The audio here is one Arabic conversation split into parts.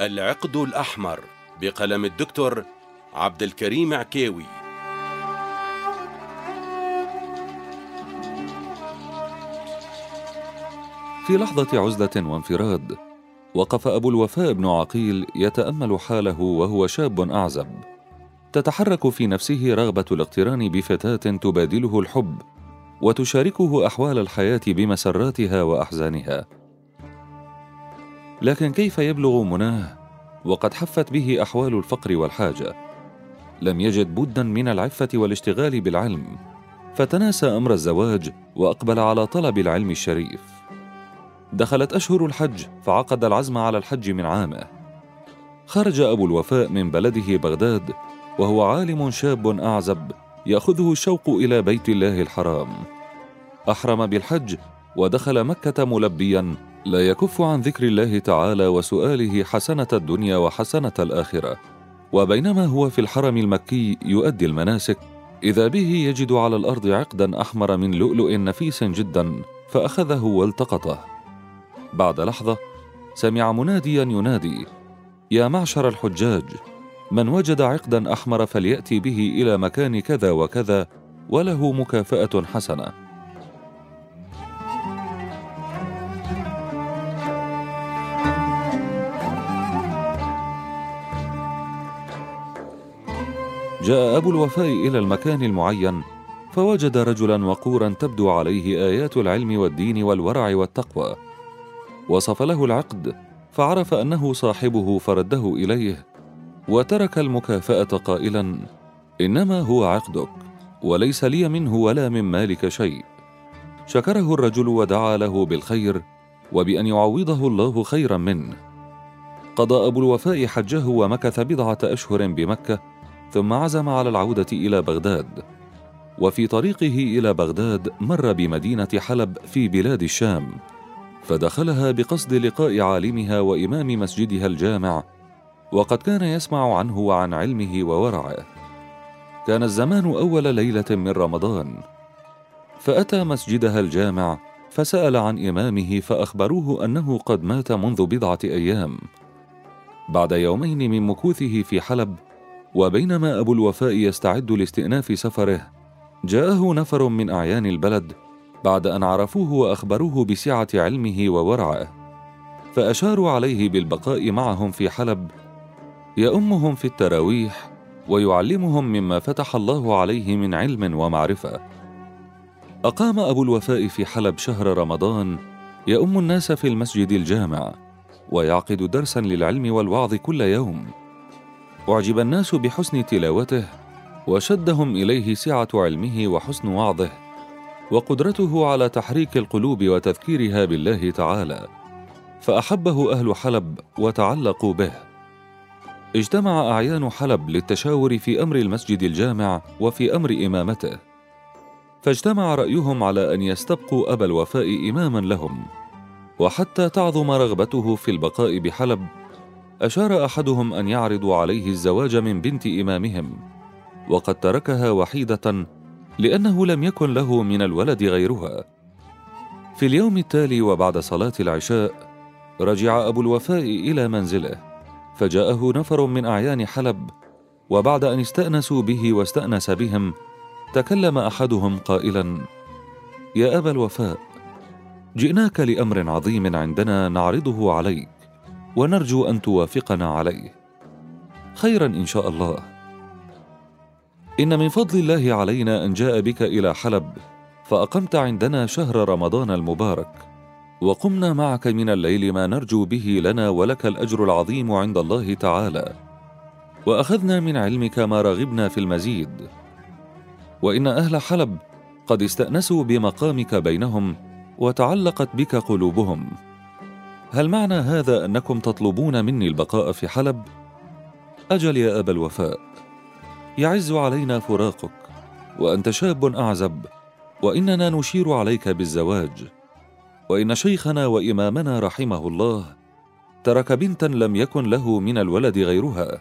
العقد الأحمر بقلم الدكتور عبد الكريم عكيوي في لحظة عزلة وانفراد وقف أبو الوفاء بن عقيل يتأمل حاله وهو شاب أعزب. تتحرك في نفسه رغبة الاقتران بفتاة تبادله الحب وتشاركه أحوال الحياة بمسراتها وأحزانها. لكن كيف يبلغ مناه؟ وقد حفت به أحوال الفقر والحاجة. لم يجد بدا من العفة والاشتغال بالعلم. فتناسى أمر الزواج وأقبل على طلب العلم الشريف. دخلت أشهر الحج فعقد العزم على الحج من عامه. خرج أبو الوفاء من بلده بغداد وهو عالم شاب أعزب يأخذه الشوق إلى بيت الله الحرام. أحرم بالحج ودخل مكة ملبيا لا يكف عن ذكر الله تعالى وسؤاله حسنة الدنيا وحسنة الآخرة. وبينما هو في الحرم المكي يؤدي المناسك إذا به يجد على الأرض عقدا أحمر من لؤلؤ نفيس جدا فأخذه والتقطه. بعد لحظة سمع مناديا ينادي يا معشر الحجاج من وجد عقدا أحمر فليأتي به إلى مكان كذا وكذا وله مكافأة حسنة. جاء أبو الوفاء إلى المكان المعين فوجد رجلا وقورا تبدو عليه آيات العلم والدين والورع والتقوى. وصف له العقد فعرف أنه صاحبه فرده إليه وترك المكافأة قائلا إنما هو عقدك وليس لي منه ولا من مالك شيء. شكره الرجل ودعا له بالخير وبأن يعوضه الله خيرا منه. قضى أبو الوفاء حجه ومكث بضعة أشهر بمكة ثم عزم على العودة إلى بغداد وفي طريقه إلى بغداد مر بمدينة حلب في بلاد الشام فدخلها بقصد لقاء عالمها وإمام مسجدها الجامع وقد كان يسمع عنه وعن علمه وورعه. كان الزمان أول ليلة من رمضان فأتى مسجدها الجامع فسأل عن إمامه فأخبروه أنه قد مات منذ بضعة أيام. بعد يومين من مكوثه في حلب وبينما أبو الوفاء يستعد لاستئناف سفره جاءه نفر من أعيان البلد بعد أن عرفوه وأخبروه بسعة علمه وورعه فأشاروا عليه بالبقاء معهم في حلب يؤمهم في التراويح ويعلمهم مما فتح الله عليه من علم ومعرفة. أقام أبو الوفاء في حلب شهر رمضان يؤم الناس في المسجد الجامع ويعقد درسا للعلم والوعظ كل يوم. أعجب الناس بحسن تلاوته وشدهم إليه سعة علمه وحسن وعظه وقدرته على تحريك القلوب وتذكيرها بالله تعالى. فأحبه أهل حلب وتعلقوا به. اجتمع أعيان حلب للتشاور في أمر المسجد الجامع وفي أمر إمامته. فاجتمع رأيهم على أن يستبقوا أبا الوفاء إماما لهم وحتى تعظم رغبته في البقاء بحلب أشار أحدهم أن يعرضوا عليه الزواج من بنت إمامهم وقد تركها وحيدة لأنه لم يكن له من الولد غيرها. في اليوم التالي وبعد صلاة العشاء رجع أبو الوفاء إلى منزله فجاءه نفر من أعيان حلب وبعد أن استأنسوا به واستأنس بهم تكلم أحدهم قائلا يا أبا الوفاء جئناك لأمر عظيم عندنا نعرضه عليك. ونرجو أن توافقنا عليه. خيرا إن شاء الله. إن من فضل الله علينا أن جاء بك إلى حلب فأقمت عندنا شهر رمضان المبارك وقمنا معك من الليل ما نرجو به لنا ولك الأجر العظيم عند الله تعالى. وأخذنا من علمك ما رغبنا في المزيد. وإن أهل حلب قد استأنسوا بمقامك بينهم وتعلقت بك قلوبهم. هل معنى هذا أنكم تطلبون مني البقاء في حلب؟ أجل يا أبا الوفاء يعز علينا فراقك وأنت شاب أعزب وإننا نشير عليك بالزواج. وإن شيخنا وإمامنا رحمه الله ترك بنتا لم يكن له من الولد غيرها.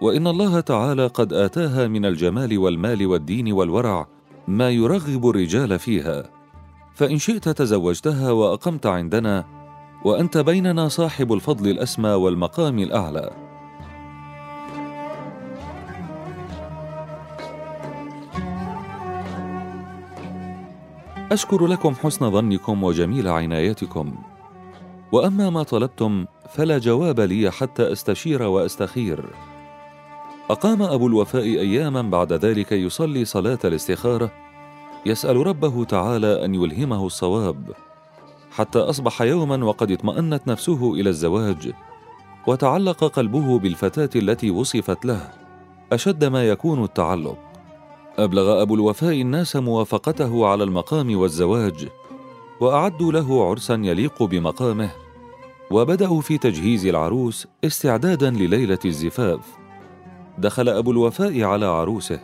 وإن الله تعالى قد آتاها من الجمال والمال والدين والورع ما يرغب الرجال فيها. فإن شئت تزوجتها وأقمت عندنا وأنت بيننا صاحب الفضل الأسمى والمقام الأعلى. أشكر لكم حسن ظنكم وجميل عنايتكم. وأما ما طلبتم فلا جواب لي حتى أستشير وأستخير. أقام أبو الوفاء أياما بعد ذلك يصلي صلاة الاستخارة يسأل ربه تعالى أن يلهمه الصواب. حتى أصبح يوما وقد اطمأنت نفسه إلى الزواج وتعلق قلبه بالفتاة التي وصفت له. أشد ما يكون التعلق. أبلغ أبو الوفاء الناس موافقته على المقام والزواج وأعدوا له عرسا يليق بمقامه وبدأوا في تجهيز العروس استعدادا لليلة الزفاف. دخل أبو الوفاء على عروسه.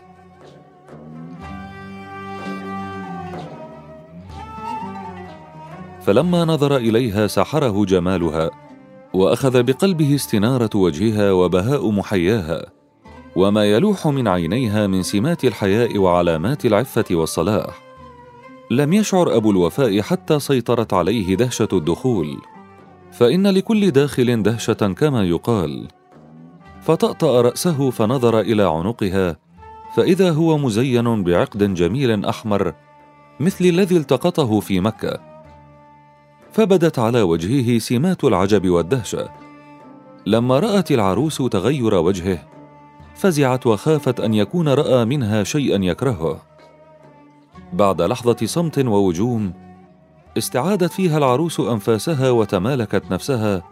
فلما نظر إليها سحره جمالها وأخذ بقلبه استنارة وجهها وبهاء محياها وما يلوح من عينيها من سمات الحياء وعلامات العفة والصلاح. لم يشعر أبو الوفاء حتى سيطرت عليه دهشة الدخول فإن لكل داخل دهشة كما يقال. فطأطأ رأسه فنظر إلى عنقها فإذا هو مزين بعقد جميل أحمر مثل الذي التقطه في مكة. فبدت على وجهه سمات العجب والدهشة. لما رأت العروس تغير وجهه فزعت وخافت أن يكون رأى منها شيئا يكرهه. بعد لحظة صمت ووجوم استعادت فيها العروس أنفاسها وتمالكت نفسها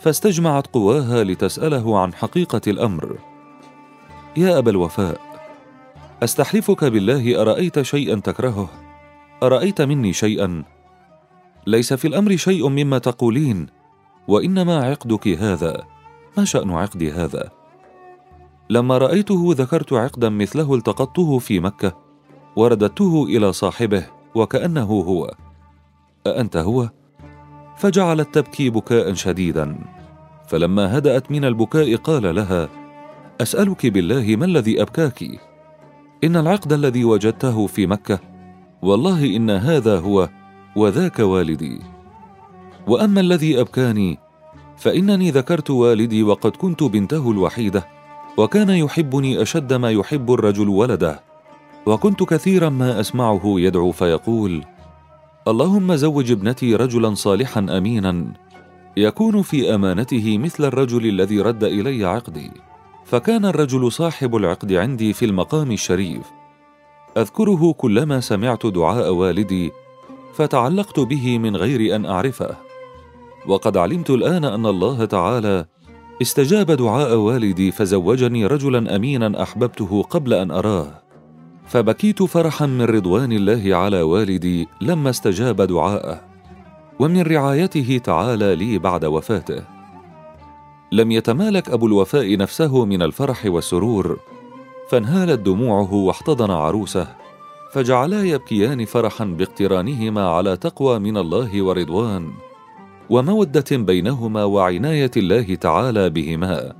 فاستجمعت قواها لتسأله عن حقيقة الأمر. يا أبا الوفاء أستحلفك بالله أرأيت شيئا تكرهه؟ أرأيت مني شيئا؟ ليس في الأمر شيء مما تقولين وإنما عقدك هذا. ما شأن عقدي هذا؟ لما رأيته ذكرت عقدا مثله التقطته في مكة ورددته إلى صاحبه وكأنه هو. أأنت هو؟ فجعلت تبكي بكاء شديدا. فلما هدأت من البكاء قال لها أسألك بالله ما الذي أبكاك؟ إن العقد الذي وجدته في مكة والله إن هذا هو وذاك والدي. وأما الذي أبكاني فإنني ذكرت والدي وقد كنت بنته الوحيدة وكان يحبني أشد ما يحب الرجل ولده. وكنت كثيرا ما أسمعه يدعو فيقول اللهم زوج ابنتي رجلا صالحا امينا يكون في أمانته مثل الرجل الذي رد إلي عقدي. فكان الرجل صاحب العقد عندي في المقام الشريف. أذكره كلما سمعت دعاء والدي فتعلقت به من غير أن أعرفه. وقد علمت الآن أن الله تعالى استجاب دعاء والدي فزوجني رجلا امينا أحببته قبل أن أراه. فبكيت فرحا من رضوان الله على والدي لما استجاب دعاءه. ومن رعايته تعالى لي بعد وفاته. لم يتمالك أبو الوفاء نفسه من الفرح والسرور فانهالت دموعه واحتضن عروسه. فجعلا يبكيان فرحا باقترانهما على تقوى من الله ورضوان ومودة بينهما وعناية الله تعالى بهما.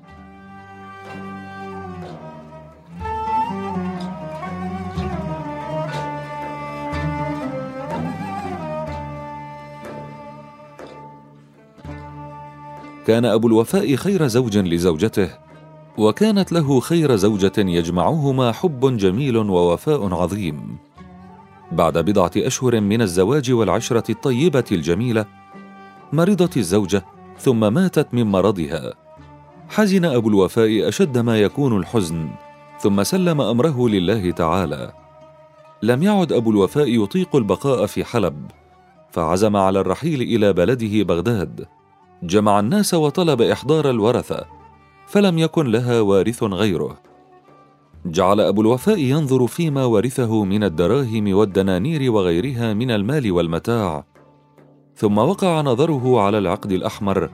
كان أبو الوفاء خير زوج لزوجته وكانت له خير زوجة يجمعهما حب جميل ووفاء عظيم. بعد بضعة أشهر من الزواج والعشرة الطيبة الجميلة مرضت الزوجة ثم ماتت من مرضها. حزن أبو الوفاء أشد ما يكون الحزن ثم سلم أمره لله تعالى. لم يعد أبو الوفاء يطيق البقاء في حلب فعزم على الرحيل إلى بلده بغداد. جمع الناس وطلب إحضار الورثة فلم يكن لها وارث غيره. جعل أبو الوفاء ينظر فيما ورثه من الدراهم والدنانير وغيرها من المال والمتاع. ثم وقع نظره على العقد الأحمر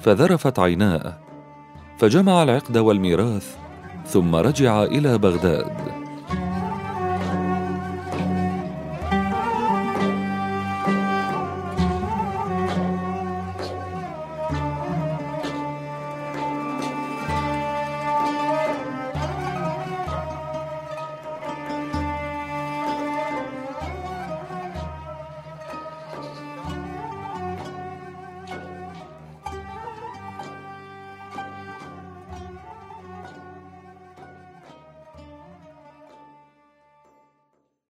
فذرفت عيناه فجمع العقد والميراث ثم رجع إلى بغداد.